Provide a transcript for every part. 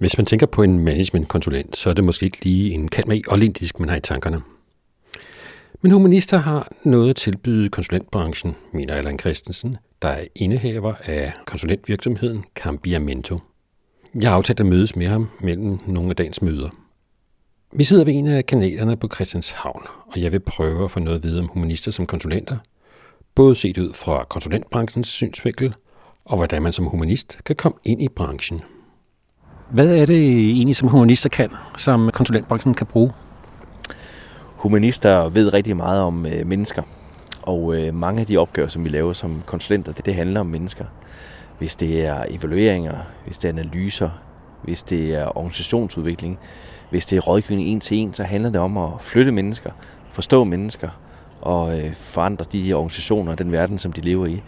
Hvis man tænker på en managementkonsulent, så er det måske ikke lige en kald med olympisk, man har i tankerne. Men humanister har noget at tilbyde konsulentbranchen, mener Allan Christensen, der er indehaver af konsulentvirksomheden Cambiamento. Jeg har aftalt at mødes med ham mellem nogle af dagens møder. Vi sidder ved en af kanalerne på Christianshavn, og jeg vil prøve at få noget at vide om humanister som konsulenter, både set ud fra konsulentbranchens synsvinkel, og hvordan man som humanist kan komme ind i branchen. Hvad er det egentlig, som humanister kan, som konsulentbranchen kan bruge? Humanister ved rigtig meget om øh, mennesker, og øh, mange af de opgaver, som vi laver som konsulenter, det, det handler om mennesker. Hvis det er evalueringer, hvis det er analyser, hvis det er organisationsudvikling, hvis det er rådgivning en til en, så handler det om at flytte mennesker, forstå mennesker og øh, forandre de organisationer og den verden, som de lever i.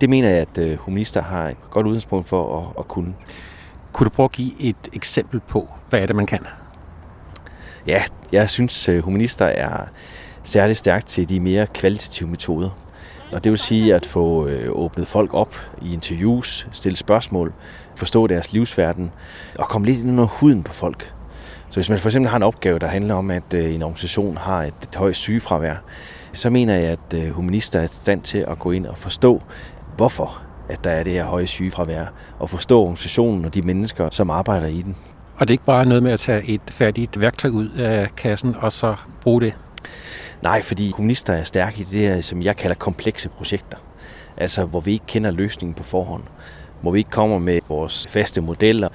Det mener jeg, at øh, humanister har et godt udgangspunkt for at, at kunne. Kunne du prøve at give et eksempel på, hvad er det, man kan? Ja, jeg synes, øh, humanister er særligt stærkt til de mere kvalitative metoder. Og det vil sige at få øh, åbnet folk op i interviews, stille spørgsmål, forstå deres livsverden og komme lidt ind under huden på folk. Så hvis man for eksempel har en opgave, der handler om, at øh, en organisation har et, et højt sygefravær, så mener jeg, at humanister er i stand til at gå ind og forstå, hvorfor at der er det her høje sygefravær, og forstå organisationen og de mennesker, som arbejder i den. Og det er ikke bare noget med at tage et færdigt værktøj ud af kassen og så bruge det? Nej, fordi kommunister er stærke i det her, som jeg kalder komplekse projekter. Altså, hvor vi ikke kender løsningen på forhånd. Hvor vi ikke kommer med vores faste modeller,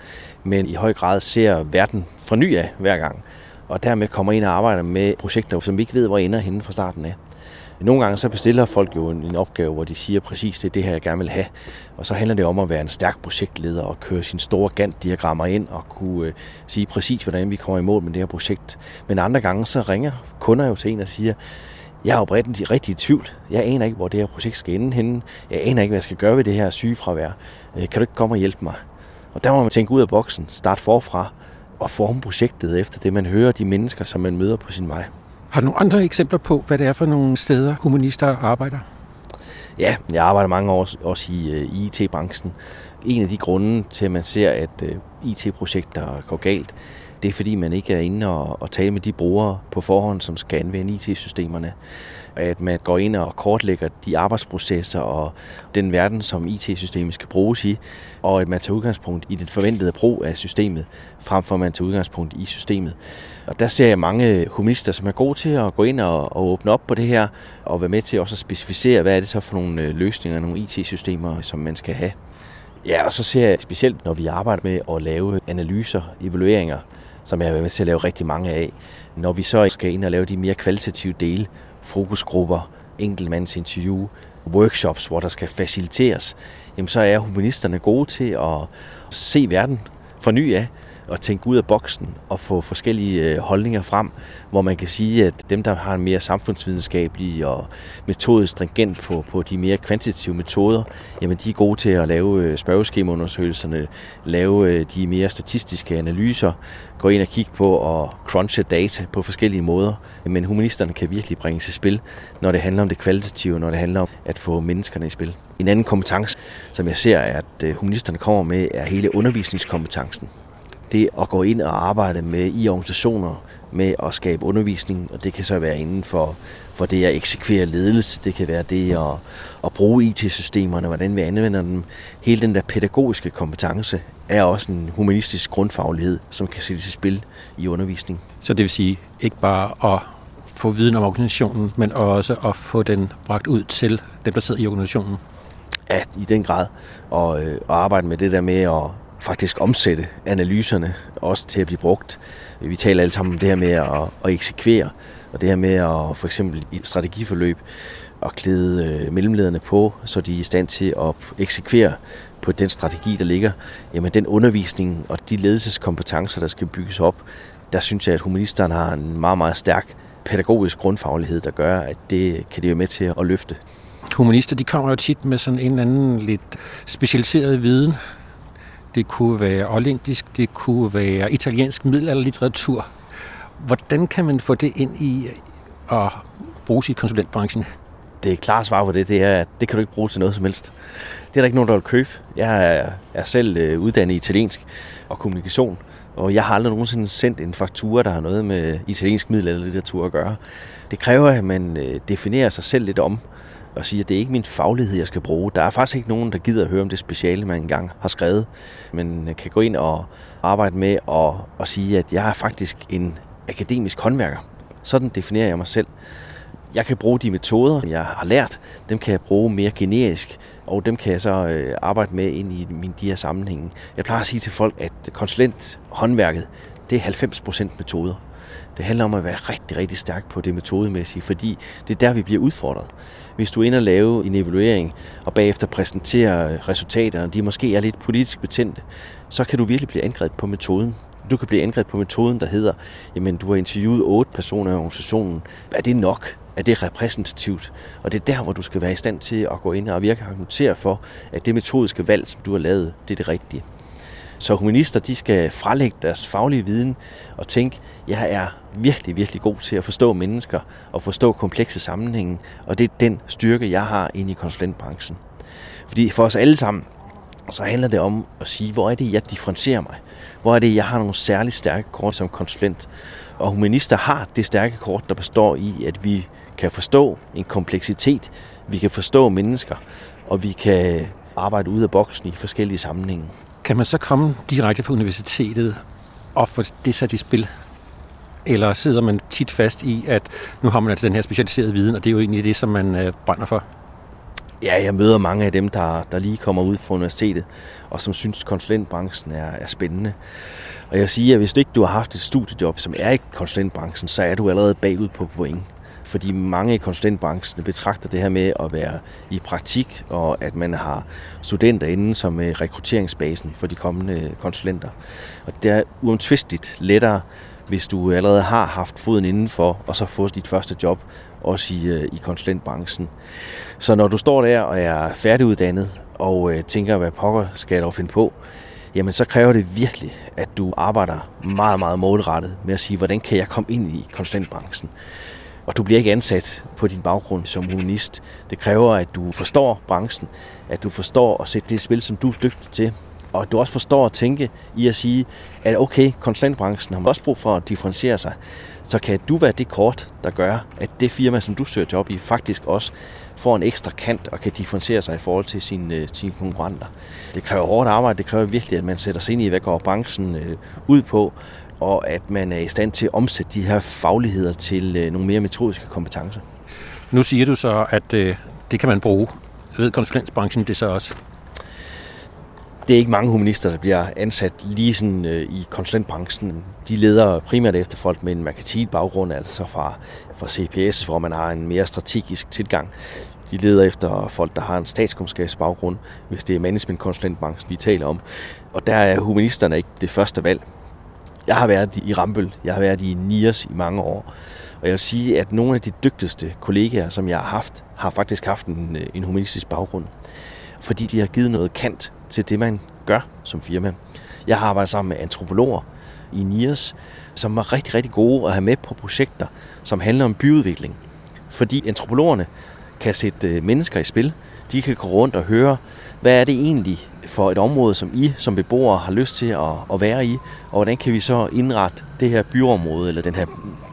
men i høj grad ser verden fra ny af hver gang. Og dermed kommer ind og arbejder med projekter, som vi ikke ved, hvor ender henne fra starten af. Nogle gange så bestiller folk jo en, opgave, hvor de siger præcis, det er det her, jeg gerne vil have. Og så handler det om at være en stærk projektleder og køre sine store Gantt-diagrammer ind og kunne øh, sige præcis, hvordan vi kommer i mål med det her projekt. Men andre gange så ringer kunder jo til en og siger, jeg er oprindeligt rigtig i tvivl. Jeg aner ikke, hvor det her projekt skal ende henne. Jeg aner ikke, hvad jeg skal gøre ved det her sygefravær. Øh, kan du ikke komme og hjælpe mig? Og der må man tænke ud af boksen, starte forfra og forme projektet efter det, man hører de mennesker, som man møder på sin vej. Har du nogle andre eksempler på, hvad det er for nogle steder, humanister arbejder? Ja, jeg arbejder mange år også i øh, uh, IT-branchen. En af de grunde til, at man ser, at øh, uh, IT-projekter går galt, det er fordi, man ikke er inde og, og tale med de brugere på forhånd, som skal anvende IT-systemerne at man går ind og kortlægger de arbejdsprocesser og den verden, som IT-systemet skal bruges i, og at man tager udgangspunkt i den forventede brug af systemet, frem for at man tager udgangspunkt i systemet. Og der ser jeg mange humanister, som er gode til at gå ind og, og åbne op på det her, og være med til også at specificere, hvad er det så for nogle øh, løsninger, nogle IT-systemer, som man skal have. Ja, og så ser jeg specielt, når vi arbejder med at lave analyser, evalueringer, som jeg har været med til at lave rigtig mange af, når vi så skal ind og lave de mere kvalitative dele, fokusgrupper, enkeltmandsinterview, workshops, hvor der skal faciliteres, jamen så er humanisterne gode til at se verden fra ny af, og tænke ud af boksen og få forskellige øh, holdninger frem, hvor man kan sige, at dem, der har en mere samfundsvidenskabelig og metodisk stringent på, på de mere kvantitative metoder, jamen de er gode til at lave øh, spørgeskemaundersøgelserne, lave øh, de mere statistiske analyser, gå ind og kigge på og crunche data på forskellige måder. Men humanisterne kan virkelig bringe sig i spil, når det handler om det kvalitative, når det handler om at få menneskerne i spil. En anden kompetence, som jeg ser, at humanisterne kommer med, er hele undervisningskompetencen det at gå ind og arbejde med i organisationer med at skabe undervisning, og det kan så være inden for, for det at eksekvere ledelse, det kan være det at, at bruge IT-systemerne, hvordan vi anvender dem. Hele den der pædagogiske kompetence er også en humanistisk grundfaglighed, som kan sættes i spil i undervisning. Så det vil sige ikke bare at få viden om organisationen, men også at få den bragt ud til dem, der sidder i organisationen? Ja, i den grad. Og, øh, og arbejde med det der med at faktisk omsætte analyserne også til at blive brugt. Vi taler alle sammen om det her med at, at eksekvere, og det her med at for eksempel i et strategiforløb at klæde øh, mellemlederne på, så de er i stand til at eksekvere på den strategi, der ligger. Jamen den undervisning og de ledelseskompetencer, der skal bygges op, der synes jeg, at humanisterne har en meget, meget stærk pædagogisk grundfaglighed, der gør, at det kan de være med til at løfte. Humanister, de kommer jo tit med sådan en eller anden lidt specialiseret viden, det kunne være olympisk, det kunne være italiensk middelalderlitteratur. Hvordan kan man få Det ind i øh, at bruge i konsulentbranchen? Det klare svar på det, det er, at det kan du ikke bruge til noget som helst. Det er der ikke nogen, der vil købe. Jeg er, er selv øh, uddannet i italiensk og kommunikation, og jeg har aldrig nogensinde sendt en faktura, der har noget med italiensk middelalderlitteratur at gøre. Det kræver, at man øh, definerer sig selv lidt om, og sige, at det er ikke min faglighed, jeg skal bruge. Der er faktisk ikke nogen, der gider at høre om det speciale, man engang har skrevet. Men kan gå ind og arbejde med og, og sige, at jeg er faktisk en akademisk håndværker. Sådan definerer jeg mig selv. Jeg kan bruge de metoder, jeg har lært, dem kan jeg bruge mere generisk, og dem kan jeg så øh, arbejde med ind i min, de her sammenhænge. Jeg plejer at sige til folk, at konsulenthåndværket, det er 90% metoder. Det handler om at være rigtig, rigtig stærk på det metodemæssige, fordi det er der, vi bliver udfordret. Hvis du ender og lave en evaluering, og bagefter præsentere resultaterne, de måske er lidt politisk betændte, så kan du virkelig blive angrebet på metoden. Du kan blive angrebet på metoden, der hedder, jamen du har interviewet otte personer i organisationen. Er det nok? Er det repræsentativt? Og det er der, hvor du skal være i stand til at gå ind og virke argumentere for, at det metodiske valg, som du har lavet, det er det rigtige. Så humanister, de skal frelægge deres faglige viden og tænke, jeg er virkelig, virkelig god til at forstå mennesker og forstå komplekse sammenhænge, og det er den styrke, jeg har inde i konsulentbranchen. Fordi for os alle sammen, så handler det om at sige, hvor er det, jeg differentierer mig? Hvor er det, jeg har nogle særligt stærke kort som konsulent? Og humanister har det stærke kort, der består i, at vi kan forstå en kompleksitet, vi kan forstå mennesker, og vi kan arbejde ud af boksen i forskellige sammenhænge. Kan man så komme direkte fra universitetet og få det sat i spil? Eller sidder man tit fast i, at nu har man altså den her specialiserede viden, og det er jo egentlig det, som man øh, brænder for? Ja, jeg møder mange af dem, der, der lige kommer ud fra universitetet, og som synes, konsulentbranchen er, er spændende. Og jeg vil sige, at hvis ikke du har haft et studiejob, som er i konsulentbranchen, så er du allerede bagud på point fordi mange i konsulentbranchen betragter det her med at være i praktik, og at man har studenter inden som øh, rekrutteringsbasen for de kommende øh, konsulenter. Og det er uomtvisteligt lettere, hvis du allerede har haft foden indenfor, og så fået dit første job, også i, øh, i konsulentbranchen. Så når du står der og er færdiguddannet, og øh, tænker, hvad pokker skal jeg dog finde på, jamen så kræver det virkelig, at du arbejder meget, meget målrettet med at sige, hvordan kan jeg komme ind i konsulentbranchen. Og du bliver ikke ansat på din baggrund som humanist. Det kræver, at du forstår branchen, at du forstår at sætte det spil, som du er dygtig til, og at du også forstår at tænke i at sige, at okay, konsulentbranchen har også brug for at differentiere sig, så kan du være det kort, der gør, at det firma, som du søger job i, faktisk også får en ekstra kant og kan differentiere sig i forhold til sine, øh, sine konkurrenter. Det kræver hårdt arbejde, det kræver virkelig, at man sætter sig ind i, hvad går branchen øh, ud på, og at man er i stand til at omsætte de her fagligheder til øh, nogle mere metodiske kompetencer. Nu siger du så, at øh, det kan man bruge. Ved konsulentbranchen det så også? Det er ikke mange humanister, der bliver ansat lige sådan øh, i konsulentbranchen. De leder primært efter folk med en merkantil baggrund, altså fra, fra CPS, hvor man har en mere strategisk tilgang. De leder efter folk, der har en statskundskabsbaggrund, hvis det er managementkonsulentbranchen, vi taler om. Og der er humanisterne ikke det første valg. Jeg har været i Rambøl, jeg har været i NIAS i mange år, og jeg vil sige, at nogle af de dygtigste kollegaer, som jeg har haft, har faktisk haft en, øh, en humanistisk baggrund. Fordi de har givet noget kant til det, man gør som firma. Jeg har arbejdet sammen med antropologer i NIAS, som var rigtig, rigtig gode at have med på projekter, som handler om byudvikling. Fordi antropologerne kan sætte øh, mennesker i spil. De kan gå rundt og høre, hvad er det egentlig for et område, som I som beboere har lyst til at, at være i, og hvordan kan vi så indrette det her byområde, eller den her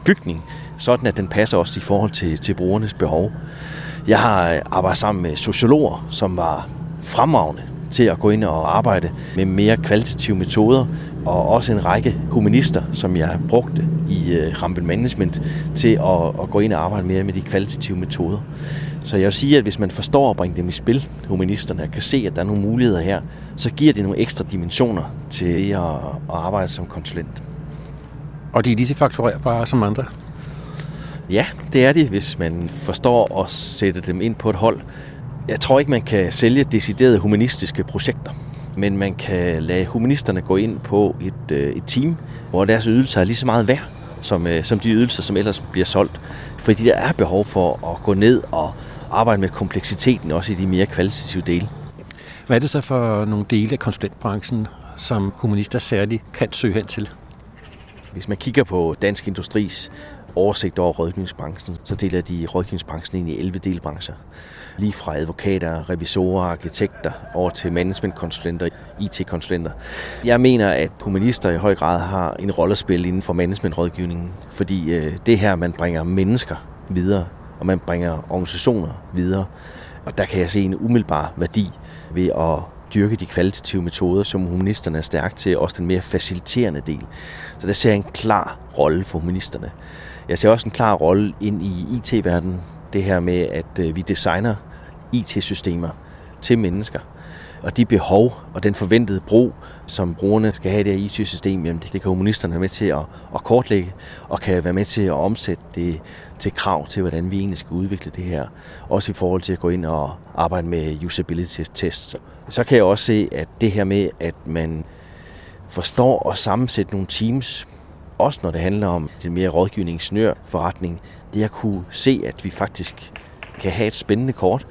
bygning, sådan at den passer også i forhold til, til brugernes behov. Jeg har øh, arbejdet sammen med sociologer, som var fremragende til at gå ind og arbejde med mere kvalitative metoder, og også en række humanister, som jeg brugte i uh, Rambel Management, til at, at gå ind og arbejde mere med de kvalitative metoder. Så jeg vil sige, at hvis man forstår at bringe dem i spil, humanisterne, kan se, at der er nogle muligheder her, så giver det nogle ekstra dimensioner til at, at arbejde som konsulent. Og de er lige så fakturerbare som andre? Ja, det er det, hvis man forstår at sætte dem ind på et hold. Jeg tror ikke, man kan sælge deciderede humanistiske projekter, men man kan lade humanisterne gå ind på et, øh, et team, hvor deres ydelser er lige så meget værd, som, øh, som de ydelser, som ellers bliver solgt. Fordi der er behov for at gå ned og arbejde med kompleksiteten, også i de mere kvalitative dele. Hvad er det så for nogle dele af konsulentbranchen, som humanister særligt kan søge hen til? Hvis man kigger på Dansk Industris oversigt over rådgivningsbranchen, så deler de rådgivningsbranchen ind i 11 delbrancher. Lige fra advokater, revisorer, arkitekter over til managementkonsulenter, IT-konsulenter. Jeg mener, at humanister i høj grad har en rolle at spille inden for managementrådgivningen, fordi øh, det her, man bringer mennesker videre, og man bringer organisationer videre. Og der kan jeg se en umiddelbar værdi ved at dyrke de kvalitative metoder, som humanisterne er stærke til, også den mere faciliterende del. Så der ser jeg en klar rolle for humanisterne. Jeg ser også en klar rolle ind i IT-verdenen, det her med, at øh, vi designer IT-systemer til mennesker. Og de behov og den forventede brug, som brugerne skal have i det her IT-system, jamen det kan humanisterne være med til at, at kortlægge, og kan være med til at omsætte det til krav til, hvordan vi egentlig skal udvikle det her. Også i forhold til at gå ind og arbejde med usability tests. Så kan jeg også se, at det her med, at man forstår at sammensætte nogle teams, også når det handler om den mere rådgivningsnørforretning, det at kunne se, at vi faktisk kan have et spændende kort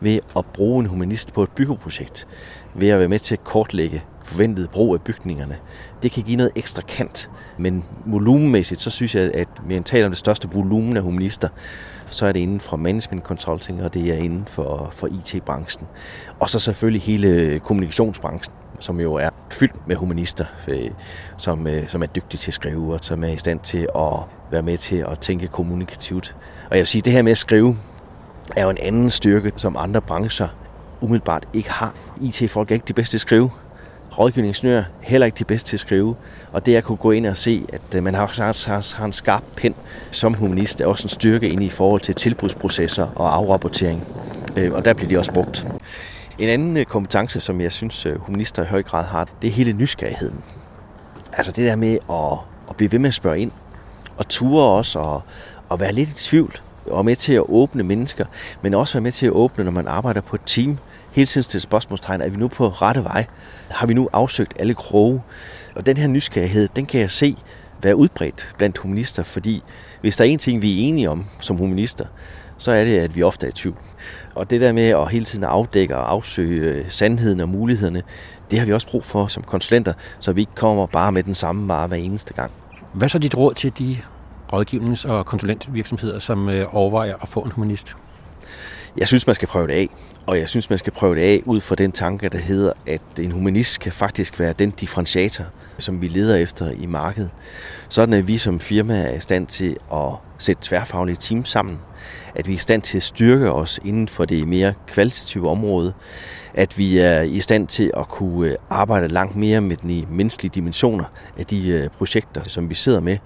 ved at bruge en humanist på et byggeprojekt, ved at være med til at kortlægge forventede brug af bygningerne. Det kan give noget ekstra kant, men volumenmæssigt, så synes jeg, at vi taler om det største volumen af humanister, så er det inden for management consulting, og det er inden for, for IT-branchen. Og så selvfølgelig hele kommunikationsbranchen, som jo er fyldt med humanister, øh, som, øh, som er dygtige til at skrive, og som er i stand til at være med til at tænke kommunikativt. Og jeg vil sige, det her med at skrive, er jo en anden styrke, som andre brancher umiddelbart ikke har. IT-folk er ikke de bedste til at skrive. Rådgivningsnør heller ikke de bedste til at skrive. Og det at kunne gå ind og se, at øh, man har, har, har en skarp pen som humanist, er også en styrke ind i forhold til tilbudsprocesser og afrapportering. Øh, og der bliver de også brugt. En anden øh, kompetence, som jeg synes, humanister i høj grad har, det er hele nysgerrigheden. Altså det der med at, at blive ved med at spørge ind, og ture også, og, og være lidt i tvivl, og med til at åbne mennesker, men også være med til at åbne, når man arbejder på et team. Hele tiden til spørgsmålstegn, er vi nu på rette vej? Har vi nu afsøgt alle kroge? Og den her nysgerrighed, den kan jeg se være udbredt blandt humanister, fordi hvis der er en ting, vi er enige om som humanister, så er det, at vi ofte er i tvivl. Og det der med at hele tiden afdække og afsøge øh, sandheden og mulighederne, det har vi også brug for som konsulenter, så vi ikke kommer bare med den samme vare hver eneste gang. Hvad så dit råd til de rådgivnings- og konsulentvirksomheder, som øh, overvejer at få en humanist? Jeg synes, man skal prøve det af. Og jeg synes, man skal prøve det af ud fra den tanke, der hedder, at en humanist kan faktisk være den differentiator, som vi leder efter i markedet. Sådan at vi som firma er i stand til at sætte tværfaglige teams sammen. At vi er i stand til at styrke os inden for det mere kvalitative område at vi er i stand til at kunne øh, arbejde langt mere med de menneskelige dimensioner af de øh, projekter, som vi sidder med,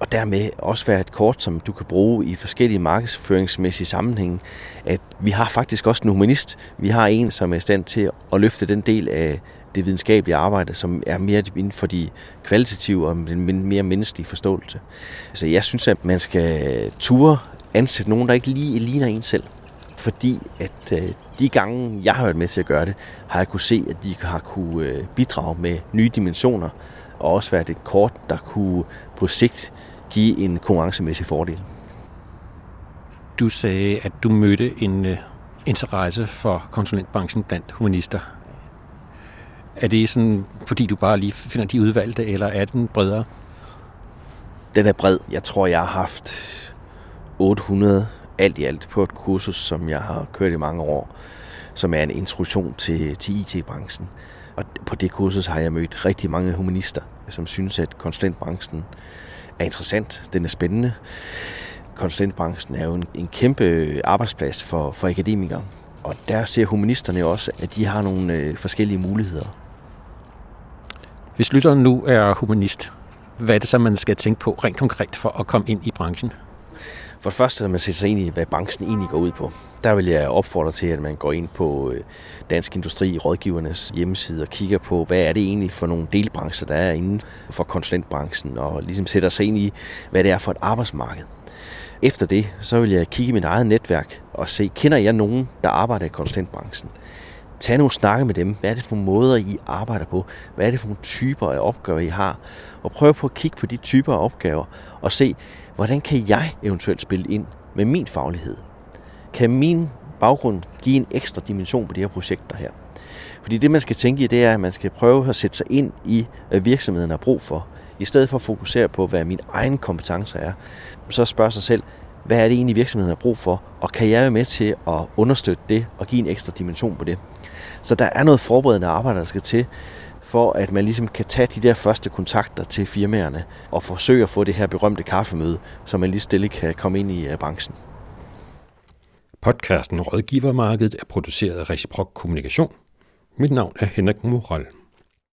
og dermed også være et kort, som du kan bruge i forskellige markedsføringsmæssige sammenhænge, at vi har faktisk også en humanist. Vi har en, som er i stand til at løfte den del af det videnskabelige arbejde, som er mere inden for de kvalitative og den mere menneskelige forståelse. Så jeg synes, at man skal ture ansætte nogen, der ikke lige ligner en selv fordi at øh, de gange, jeg har været med til at gøre det, har jeg kunne se, at de har kunne øh, bidrage med nye dimensioner, og også været et kort, der kunne på sigt give en konkurrencemæssig fordel. Du sagde, at du mødte en uh, interesse for konsulentbranchen blandt humanister. Er det sådan, fordi du bare lige finder de udvalgte, eller er den bredere? Den er bred. Jeg tror, jeg har haft 800 alt i alt på et kursus, som jeg har kørt i mange år, som er en introduktion til, til IT-branchen. Og på det kursus har jeg mødt rigtig mange humanister, som synes, at konsulentbranchen er interessant, den er spændende. Konsulentbranchen er jo en, en kæmpe øh, arbejdsplads for, for akademikere, og der ser humanisterne også, at de har nogle øh, forskellige muligheder. Hvis lytteren nu er humanist, hvad er det så, man skal tænke på rent konkret for at komme ind i branchen? For det første, at man sætter sig ind i, hvad branchen egentlig går ud på. Der vil jeg opfordre til, at man går ind på øh, Dansk Industri, rådgivernes hjemmeside og kigger på, hvad er det egentlig for nogle delbrancher, der er inden for konsulentbranchen, og ligesom sætter sig ind i, hvad det er for et arbejdsmarked. Efter det, så vil jeg kigge i mit eget netværk og se, kender jeg nogen, der arbejder i konsulentbranchen? Tag nogle snakke med dem. Hvad er det for måder, I arbejder på? Hvad er det for nogle typer af opgaver, I har? Og prøv på at kigge på de typer af opgaver og se, hvordan kan jeg eventuelt spille ind med min faglighed? Kan min baggrund give en ekstra dimension på de her projekter her? Fordi det, man skal tænke i, det er, at man skal prøve at sætte sig ind i, hvad virksomheden har brug for. i stedet for at fokusere på, hvad min egen kompetencer er, så spørge sig selv, hvad er det egentlig virksomheden har brug for, og kan jeg være med til at understøtte det og give en ekstra dimension på det. Så der er noget forberedende arbejde, der skal til, for at man ligesom kan tage de der første kontakter til firmaerne og forsøge at få det her berømte kaffemøde, så man lige stille kan komme ind i øh, branchen. Podcasten Rådgivermarkedet er produceret af Reciprok Kommunikation. Mit navn er Henrik Moral.